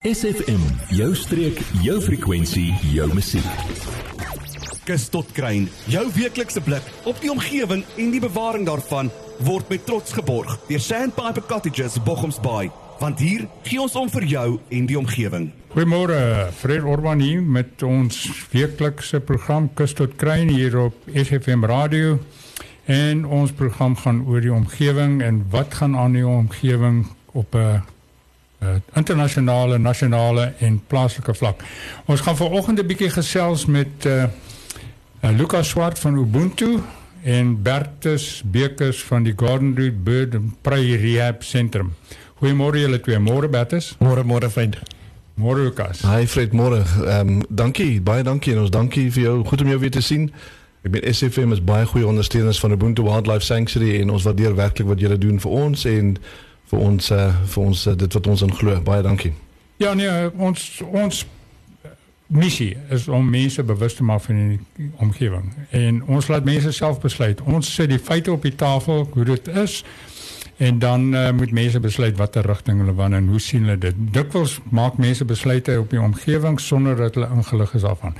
SFM, jou streek, jou frekwensie, jou musiek. Kus tot kruin, jou weeklikse blik op die omgewing en die bewaring daarvan word met trots geborg deur Sandpiper Cottages Bochumsbaai, want hier gee ons om vir jou en die omgewing. Goeiemôre, Fred Orban hier met ons weeklikse program Kus tot kruin hier op SFM Radio. En ons program gaan oor die omgewing en wat gaan aan die omgewing op 'n uh, internasionale, nasionale en plaaslike vlak. Ons gaan vanoggend 'n bietjie gesels met uh, uh, Lucas Swart van Ubuntu en Bertus Bekers van die Garden Route Bird Prey Rehab Centrum. Goeiemôre julle twee. Môre Bertus. Môre môre vriend. Môre Lucas. Hi Fred. Ehm um, dankie, baie dankie en ons dankie vir jou. Goed om jou weer te sien. Ek ben SFM is baie goeie ondersteuners van Ubuntu Wildlife Sanctuary en ons waardeer werklik wat julle doen vir ons en vir ons uh, vir ons uh, dit wat ons in glo. Baie dankie. Ja nee, ons ons missie is om mense bewus te maak van die omgewing en ons laat mense self besluit. Ons sit die feite op die tafel hoe dit is en dan uh, moet mense besluit watter rigting hulle wil en hoe sien hulle dit. Dikwels maak mense besluite op die omgewing sonder dat hulle ingelig is daarvan.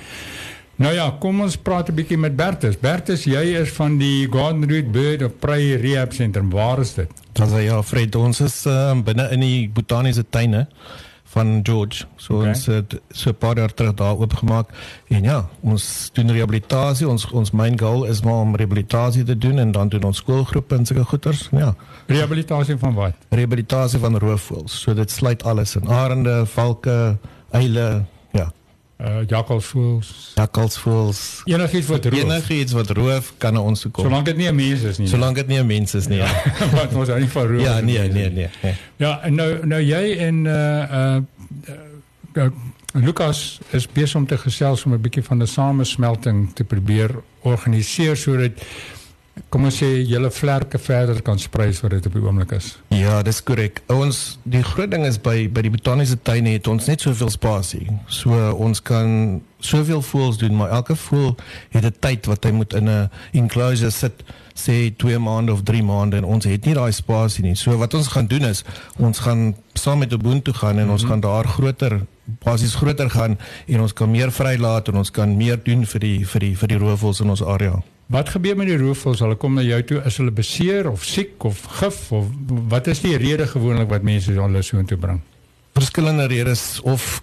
Nou ja, kom ons praat 'n bietjie met Bertus. Bertus, jy is van die Garden Route Bird of Prey Rehab Centrum. Waar is dit? Dan sê ja, Fred, ons is uh, binne in die botaniese tuine van George. So okay. ons het so 'n paar jaar terug daar oopgemaak. En ja, ons doen rehabilitasie. Ons ons main goal is maar om rehabilitasie te doen en dan doen ons skoolgroepe en sulke goeters. Ja. Rehabilitasie van wat? Rehabilitasie van roofvoëls. So dit sluit alles in. Arende, valke, eile, uh jakkalsvoels. Jakkalsvoels. Enigiets wat roof. Enigiets wat roof kan na ons toe kom. Solank dit nie 'n mens is nie. Solank dit nie 'n mens is nie. Ja. wat ons aan nie van roof. Ja, nee, nee, nee, nee. Ja, en nou nou jy en uh uh, uh Lucas is besig om te gesels om 'n bietjie van 'n samesmelting te probeer organiseer sodat kom ons sê julle vlerke verder kan sprei wat dit op die oomblik is. Ja, dis korrek. Ons die groot ding is by by die botaniese tuine het ons net soveel spasie. So ons kan soveel voels doen, maar elke voel het 'n tyd wat hy moet in 'n enclosure sit sê 2 maande of 3 maande en ons het nie daai spasie nie. So wat ons gaan doen is ons gaan saam met Ubuntu gaan en mm -hmm. ons mhm. gaan daar groter basies groter gaan en ons kan meer vrylaat en ons kan meer doen vir die vir die vir die roofvoëls in ons area. Wat gebeur met die roofvoëls? Hulle kom na jou toe, is hulle beseer of siek of gif of wat is die rede gewoonlik wat mense hulle so intoe bring? Verskillende redes of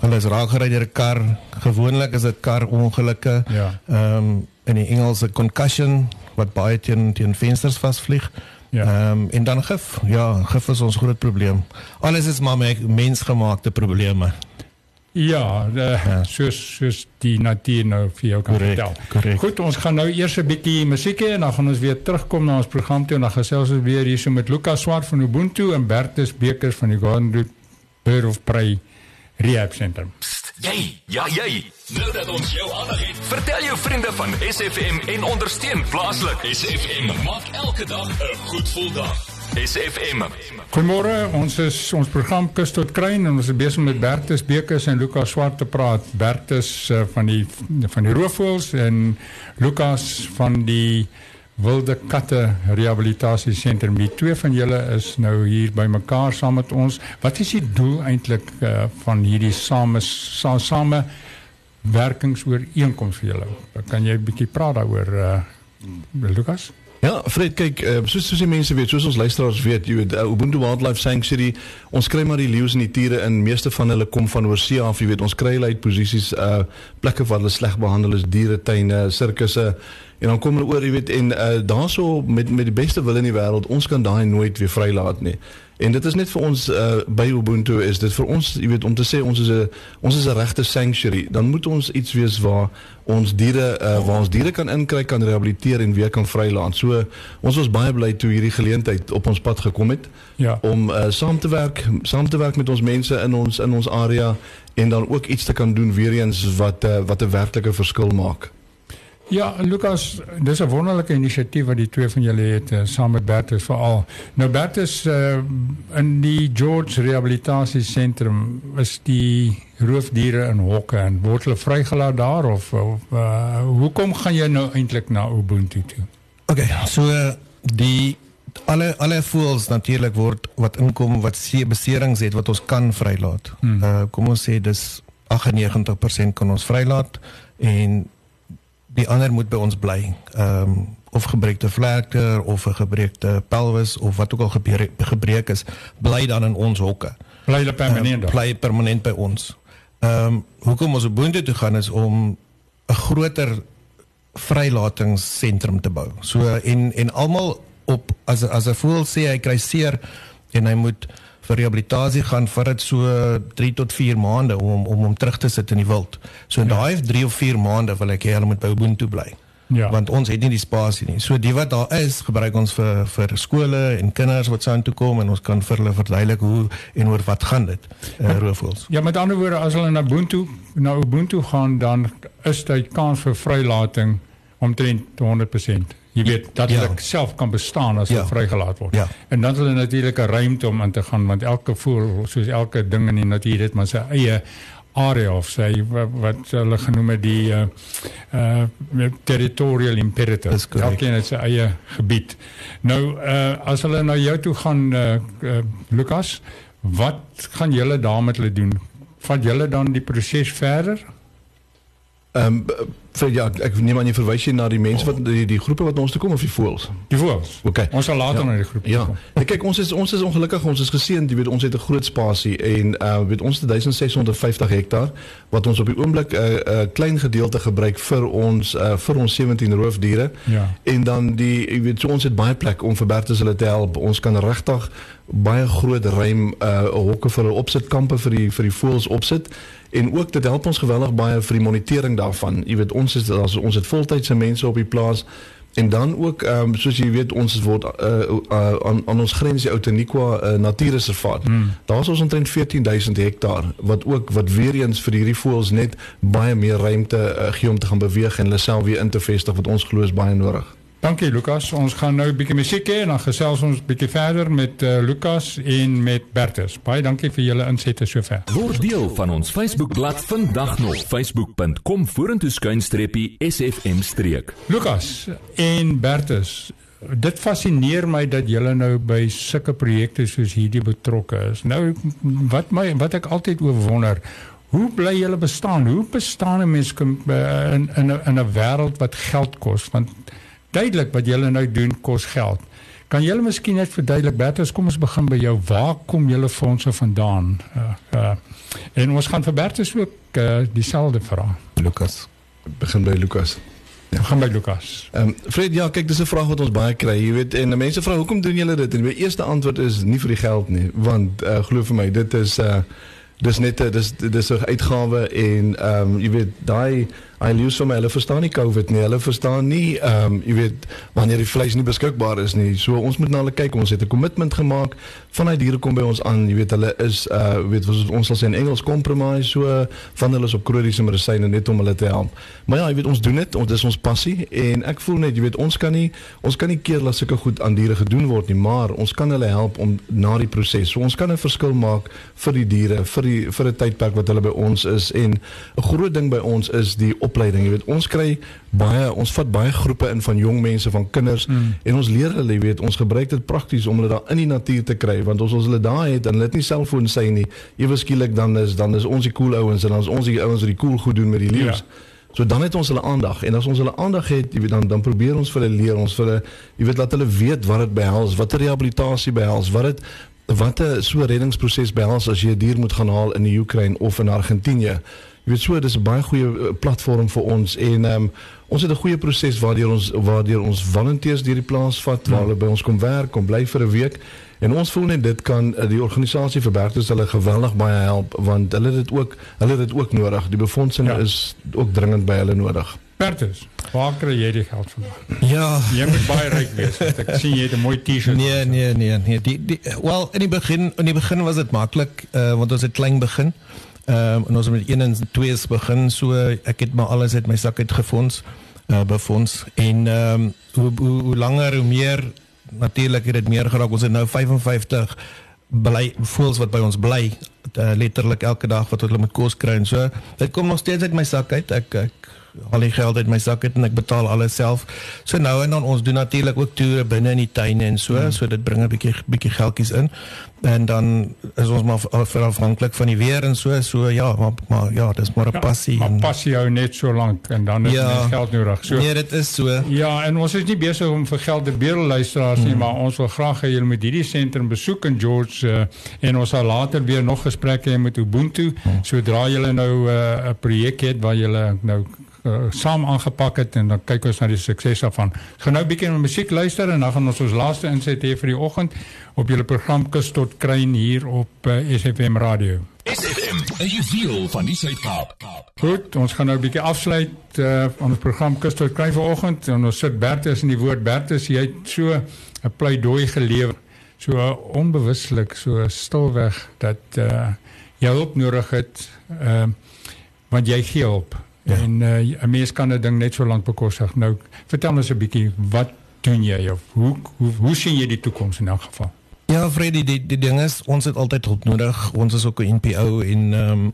hulle is raak gery deur 'n kar. Gewoonlik is dit karongelukke. Ja. Ehm um, in die Engelse concussion wat baie teen teen vensters vasvlieg. Ja. Ehm um, en dan gif. Ja, gif is ons groot probleem. Alles is maar mensgemaakte probleme. Ja, de, ja. Soos, soos die natuur nou vir jou kan correct, vertel. Correct. Goed, ons gaan nou eers 'n bietjie musiek hê en dan gaan ons weer terugkom na ons program toe en dan gesels ons weer hier so met Lukas Swart van Ubuntu en Bertus Bekers van die Garden Route Bird of Prey Rehab Center. Jy, ja jy. Nou dat ons jou aandag het, vertel jou vriende van SFM en ondersteun plaaslik. SFM maak elke dag 'n goed gevoel dag. SFM. Goeiemôre, ons is ons program Kus tot Kruin en ons is besig met Bertus Bekes en Lukas Swart te praat. Bertus uh, van die van die roofvoëls en Lukas van die Wilde Katte Rehabilitasie Sentrum. Die twee van julle is nou hier by mekaar saam met ons. Wat is die doel eintlik uh, van hierdie same sa, same werkingsooreenkoms vir julle? Kan jy 'n bietjie praat daaroor uh, Lukas? Ja, Fred, kyk, uh, soos soos die mense weet, soos ons luisteraars weet, jy weet, uh, Ubuntu Wildlife Sanctuary, ons kry maar die leeu's en die tiere in, meeste van hulle kom van oorsee af, jy weet, ons kry hulle uit posisies uh plekke waar hulle sleg behandel is, dieretuine, sirkusse en dan kom hulle oor, jy weet, en uh daarso met met die beste wil in die wêreld, ons kan daai nooit weer vrylaat nie. En dit is net vir ons uh, by Ubuntu is dit vir ons, jy weet, om te sê ons is 'n ons is 'n regte sanctuary, dan moet ons iets wees waar ons diere uh, waar ons diere kan inkry, kan rehabiliteer en weer kan vrylaat. So ons was baie bly toe hierdie geleentheid op ons pad gekom het ja. om uh, saam te werk, saam te werk met ons mense in ons in ons area en dan ook iets te kan doen weer eens wat uh, wat 'n werklike verskil maak. Ja, Lucas, dis 'n wonderlike inisiatief wat die twee van julle het uh, saam met Bertus veral. Nou Bertus uh, in die George Rehabilitasie Sentrum is die roofdiere in hokke en word hulle vrygelaat daar of, of uh, hoekom gaan jy nou eintlik na Ubuntu toe? Okay, so uh, die alle alle voels natuurlik word wat inkom wat se beserings het wat ons kan vrylaat. Hmm. Uh kom ons sê dis 98% kan ons vrylaat en die ander moet by ons bly. Ehm um, of gebreekte vlerke of 'n gebreekte pelvis of wat ook al gebeur, gebreek is, bly dan in ons hokke. Bly hulle permanent. Uh, bly permanent by ons. Ehm um, hoekom ons op Boonde toe gaan is om 'n groter vrylatingsentrum te bou. So en en almal op as as 'n voel sê hy kry seer en hy moet vir rehabilitasie gaan vir dit so 3 tot 4 maande om om hom terug te sit in die wild. So in ja. daai 3 of 4 maande wil ek hê hulle moet by Ubuntu bly. Ja. Want ons het nie die spasie nie. So die wat daar is, gebruik ons vir vir skole en kinders wat sou toe kom en ons kan vir hulle verduidelik hoe en oor wat gaan dit. Uh, roofvoëls. Ja, met ander woorde as hulle na Ubuntu na Ubuntu gaan dan is daar kans vir vrylating omtrent 100%. Jy weet dat ja. hulle self kan bestaan as ja. hulle vrygelaat word. Ja. En dan hulle natuurlik 'n ruimte om in te gaan want elke voël soos elke ding in die natuur het maar sy eie area of sy wat, wat hulle genoem het die uh uh territorial imperator. Elkeen het sy eie gebied. Nou uh as hulle na jou toe gaan uh, uh Lukas, wat gaan julle daarmee hulle doen? Vat julle dan die proses verder? Ehm um, vir ja, ek neem aan jy verwys jy na die mense wat die die groepe wat ons toe kom of die voëls. Die voëls. Okay. Ons sal later ja. na die groep ja. kom. Ja. Kyk, ons is ons is ongelukkig, ons is geseënd, jy weet ons het 'n groot spasie en uh weet ons het 1650 hektaar wat ons op die oomblik 'n uh, uh, klein gedeelte gebruik vir ons uh vir ons 17 roofdiere. Ja. En dan die jy weet so ons het baie plek om vir Bertus hulle te help. Ons kan regtig baie groot ruim uh hokke vir hulle opsit kampe vir die vir die voëls opsit en ook dit help ons geweldig baie vir die monitering daarvan. Jy weet ons is as ons het voltydse mense op die plaas en dan ook ehm um, soos jy weet ons word uh, uh, aan aan ons grens die Outeniqua uh, natuurreservaat. Hmm. Daar's ons omtrent 14000 hektaar wat ook wat weer eens vir hierdie voëls net baie meer ruimte uh, gee om te gaan beweeg en hulle self weer in te vestig wat ons glo is baie nodig. Dankie Lukas. Ons gaan nou 'n bietjie musiek hê en dan gesels ons bietjie verder met uh, Lukas en met Bertus. Baie dankie vir julle insette sover. Word deel van ons Facebookblad vandag nog facebook.com vorentoe skuinstreppie sfm streek. Lukas en Bertus, dit fascineer my dat julle nou by sulke projekte soos hierdie betrokke is. Nou wat my wat ek altyd oor wonder Hoe bly julle bestaan? Hoe bestaan 'n mens eh, in in 'n in 'n wêreld wat geld kos? Want duidelik wat julle nou doen kos geld. Kan julle miskien net verduidelik Bertus, kom ons begin by jou. Waar kom julle fondse vandaan? Uh, uh, en ons gaan vir Bertus ook uh, dieselfde vra. Lukas. Begin by Lukas. Ja, gaan by Lukas. Ehm um, Fred, ja, kyk, dis 'n vraag wat ons baie kry, jy weet, en mense vra hoekom doen julle dit? En my eerste antwoord is nie vir die geld nie, want uh, glo vir my, dit is uh dis net 'n dis dis 'n uitgawe en ehm um, jy weet, daai Hy lees vir my, hulle verstaan nie COVID nie. Hulle verstaan nie ehm um, jy weet wanneer die vleis nie beskikbaar is nie. So ons moet na hulle kyk. Ons het 'n kommitment gemaak van hy diere kom by ons aan. Jy weet hulle is uh weet ons sal sê in Engels compromise so van hulle is op kroniese medisyne net om hulle te help. Maar ja, jy weet ons doen dit. Ons dis ons passie en ek voel net jy weet ons kan nie ons kan nie keer dat sulke goed aan diere gedoen word nie, maar ons kan hulle help om na die proses. So ons kan 'n verskil maak vir die diere, vir die vir 'n tydperk wat hulle by ons is en 'n groot ding by ons is die op opleiding, jy weet, ons kry baie ons vat baie groepe in van jong mense, van kinders mm. en ons leer hulle, jy weet, ons gebruik dit prakties om hulle daar in die natuur te kry, want ons ons hulle daar het en hulle het nie selfoon sy nie. Ewe skielik dan is dan is ons die cool ouens en dan is ons die ouens wat die cool goed doen met die leeu's. Ja. So dan het ons hulle aandag en as ons hulle aandag het, jy weet dan dan probeer ons vir hulle leer, ons vir hulle jy weet laat hulle weet wat dit behels, wat 'n rehabilitasie behels, wat dit wat 'n so reddingsproses behels as jy 'n dier moet gaan haal in die Oekraïne of in Argentinië. Jy weet so dis 'n baie goeie eh, platform vir ons en ehm um, ons het 'n goeie proses waardeur ons waardeur ons volunteers deur die plaas vat waar hulle by ons kom werk, kom bly vir 'n week. En ons voel net dit kan eh, die organisasie verbergtes hulle geweldig baie help want hulle het dit ook hulle het dit ook nodig. Die befondsing ja. is ook dringend by hulle nodig. Bertus, waar kry jy die geld vandaan? Ja, jy moet baie ryk wees. Ek sien jy het 'n mooi T-shirt. Nee, nee, nee, nee. Die die wel in die begin in die begin was dit maklik uh, want ons het klein begin. Ehm um, en ons het met 1 en 2 begin so ek het maar alles uit my sak uit gefonds uh, befonds en ehm um, hoe, hoe hoe langer hoe meer natuurlik het dit meer geraak ons het nou 55 bly voels wat by ons bly uh, letterlik elke dag wat hulle moet kos kry en so. Dit kom nog steeds uit my sak uit. Ek ek al die geld uit my sak uit en ek betaal alles self. So nou en dan ons doen natuurlik ook toere binne in die tuine en so, mm. so dit bring 'n bietjie bietjie geldjies in. En dan is ons maar afhanklik van die weer en so, so ja, maar maar ja, dis maar 'n ja, passie. Maar passie hou net so lank en dan is ja, geld nodig. So Nee, dit is so. Ja, en ons is nie besig om vir geld te bedel luisteraars mm. nie, maar ons wil graag hê julle moet hierdie sentrum besoek in George uh, en ons sal later weer nog gesprekke hê met Ubuntu mm. sodra julle nou eh, 'n uh, projek het waar julle nou uh, saam aangepak het en dan kyk ons na die sukses daarvan. Ons gaan nou 'n bietjie na musiek luister en dan gaan ons ons laaste inset hê vir die oggend op julle program Kus tot Kruin hier op uh, eh, SFM radio. SFM, you feel van die Suid-Kaap. Goed, ons gaan nou 'n bietjie afsluit uh, van ons program Kus tot Kruin vanoggend en ons sit Bertus in die woord Bertus, jy het so 'n pleidooi gelewer so onbewuslik so stilweg dat uh, jy hulp nodig het uh, want jy gee hulp Ja. En uh, 'n mens kan 'n ding net so lank bekostig. Nou, vertel ons 'n bietjie wat doen jy of hoe hoe hoe sien jy die toekoms in elk geval? Ja, Freddy, die die ding is ons het altyd hulp nodig. Ons is ook 'n NPO en ehm um,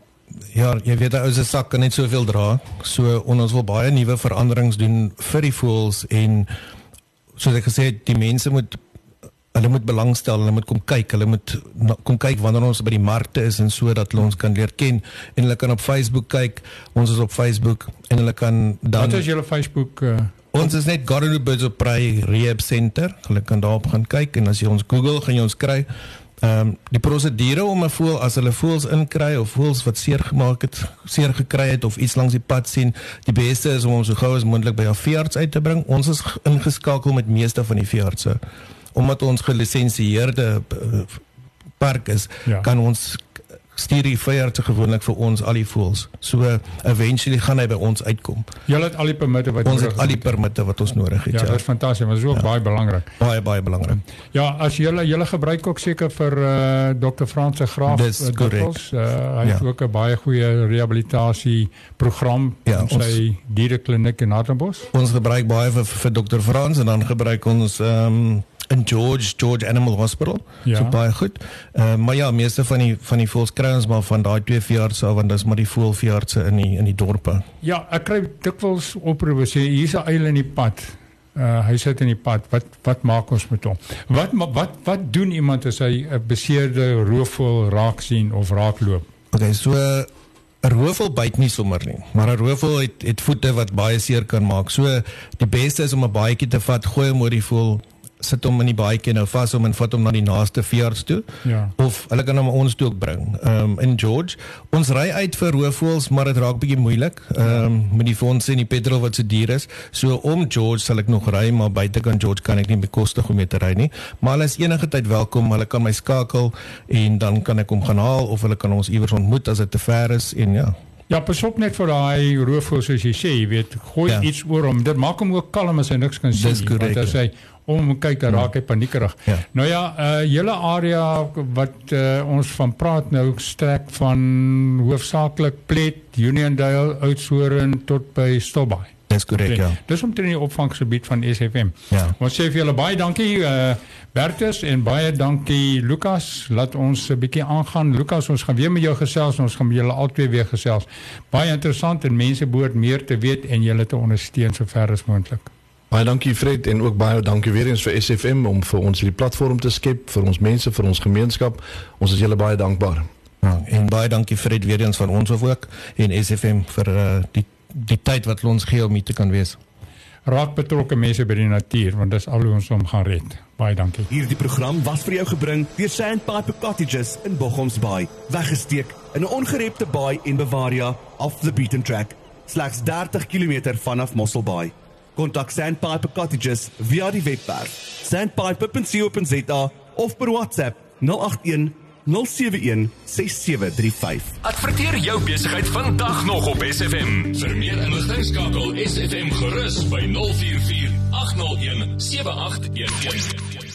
ja, jy weet ou se sak kan net soveel dra. So ons wil baie nuwe veranderings doen vir die voels en soos ek gesê het, die mense moet hulle moet belangstel, hulle moet kom kyk, hulle moet na, kom kyk wanneer ons by die markte is en sodat hulle ons kan leer ken en hulle kan op Facebook kyk. Ons is op Facebook en hulle kan dan Wat is julle Facebook uh... Ons is net Garden Birds of Prey Rehab Center. Hulle kan daarop gaan kyk en as jy ons Google gaan jy ons kry. Ehm um, die prosedure om 'n voël as hulle voëls inkry of voëls wat seer gemaak het, seer gekry het of iets langs die pad sien, die beste is om hom so gou as moontlik by 'n veearts uit te bring. Ons is ingeskakel met meeste van die veeartse omdat ons gelisensieerde eh, park is, ja. kan ons stuur die veearts gewoonlik vir ons al die voëls. So eventually gaan hy by ons uitkom. Julle het al die permitte wat ons het al die permitte wat ons nodig het. Ja, ja. dit is fantasties, maar dit is ook ja. baie belangrik. Baie baie belangrik. Ja, as julle julle gebruik ook seker vir uh, eh, Dr. Frans se graaf uh, dokters. Uh, hy ja. het ook 'n baie goeie rehabilitasie program ja, in sy dierekliniek in Hartenbos. Ons gebruik baie vir, vir Dr. Frans en dan gebruik ons ehm um, in George George Animal Hospital. Ja. So baie goed. Uh, maar ja, meeste van die van die voëls kry ons maar van daai twee veeartse af want dis maar die voëlveeartse in die in die dorpe. Ja, ek kry dikwels oproepe sê hier's 'n eil in die pad. Uh, hy sit in die pad. Wat wat maak ons met hom? Wat wat wat doen iemand as hy 'n beseerde roofvoël raak sien of raakloop? Okay, so 'n roofvoël byt nie sommer nie, maar 'n roofvoël het het voete wat baie seer kan maak. So die beste is om 'n baadjie te vat, gooi hom oor die voël sit hom in die baadjie nou vas om en vat hom na die naaste veearts toe. Ja. Of hulle kan hom ons toe ook bring. Ehm um, in George, ons ry uit vir roofvoëls, maar dit raak bietjie moeilik. Ehm um, met die fondse en die petrol wat so duur is. So om George sal ek nog ry, maar buite kan George kan ek nie bekostig om mee te ry nie. Maar hulle is enige tyd welkom. Hulle kan my skakel en dan kan ek hom gaan haal of hulle kan ons iewers ontmoet as dit te ver is en ja. Ja, pas op net vir daai roofvoël soos jy sê, jy weet, gooi ja. iets oor hom. Dit maak hom ook kalm as hy niks kan sien. Want as hy om kyk dan raak hy paniekerig. Ja. Nou ja, uh hele area wat uh, ons van praat nou strek van hoofsaaklik Plet, Uniondale, Oudtshoorn tot by Stobbaai. Dis korrek ja. Dis omtrent die opvanggebied van SFM. Ja. Ons sê vir julle baie dankie uh Bertus en baie dankie Lukas. Laat ons 'n bietjie aangaan. Lukas, ons gaan weer met jou gesels. Ons gaan met julle albei weer gesels. Baie interessant en mense behoort meer te weet en julle te ondersteun sover as moontlik. Baie dankie Fred en ook baie dankie weer eens vir SFM om vir ons hierdie platform te skep vir ons mense, vir ons gemeenskap. Ons is julle baie dankbaar. Ja, en baie dankie Fred weer eens van ons ook en SFM vir uh, die die tyd wat ons gee om hier te kan wees. Raak betrokke mense by die natuur want dis al hoe ons hom gaan red. Baie dankie. Hierdie program was vir jou gebring deur Sandpiper Cottages in Bochoms Bay. Weggesteek in 'n ongerepte baai en Bavaria off the beaten track. Slegs 30 km vanaf Mossel Bay. Kontak Sandpiper Cottages via die webwerf sandpiper.co.za of per WhatsApp 081 071 6735. Adverteer jou besigheid vandag nog op SFM. Vir meer inligting skakel SFM gerus by 044 801 7811.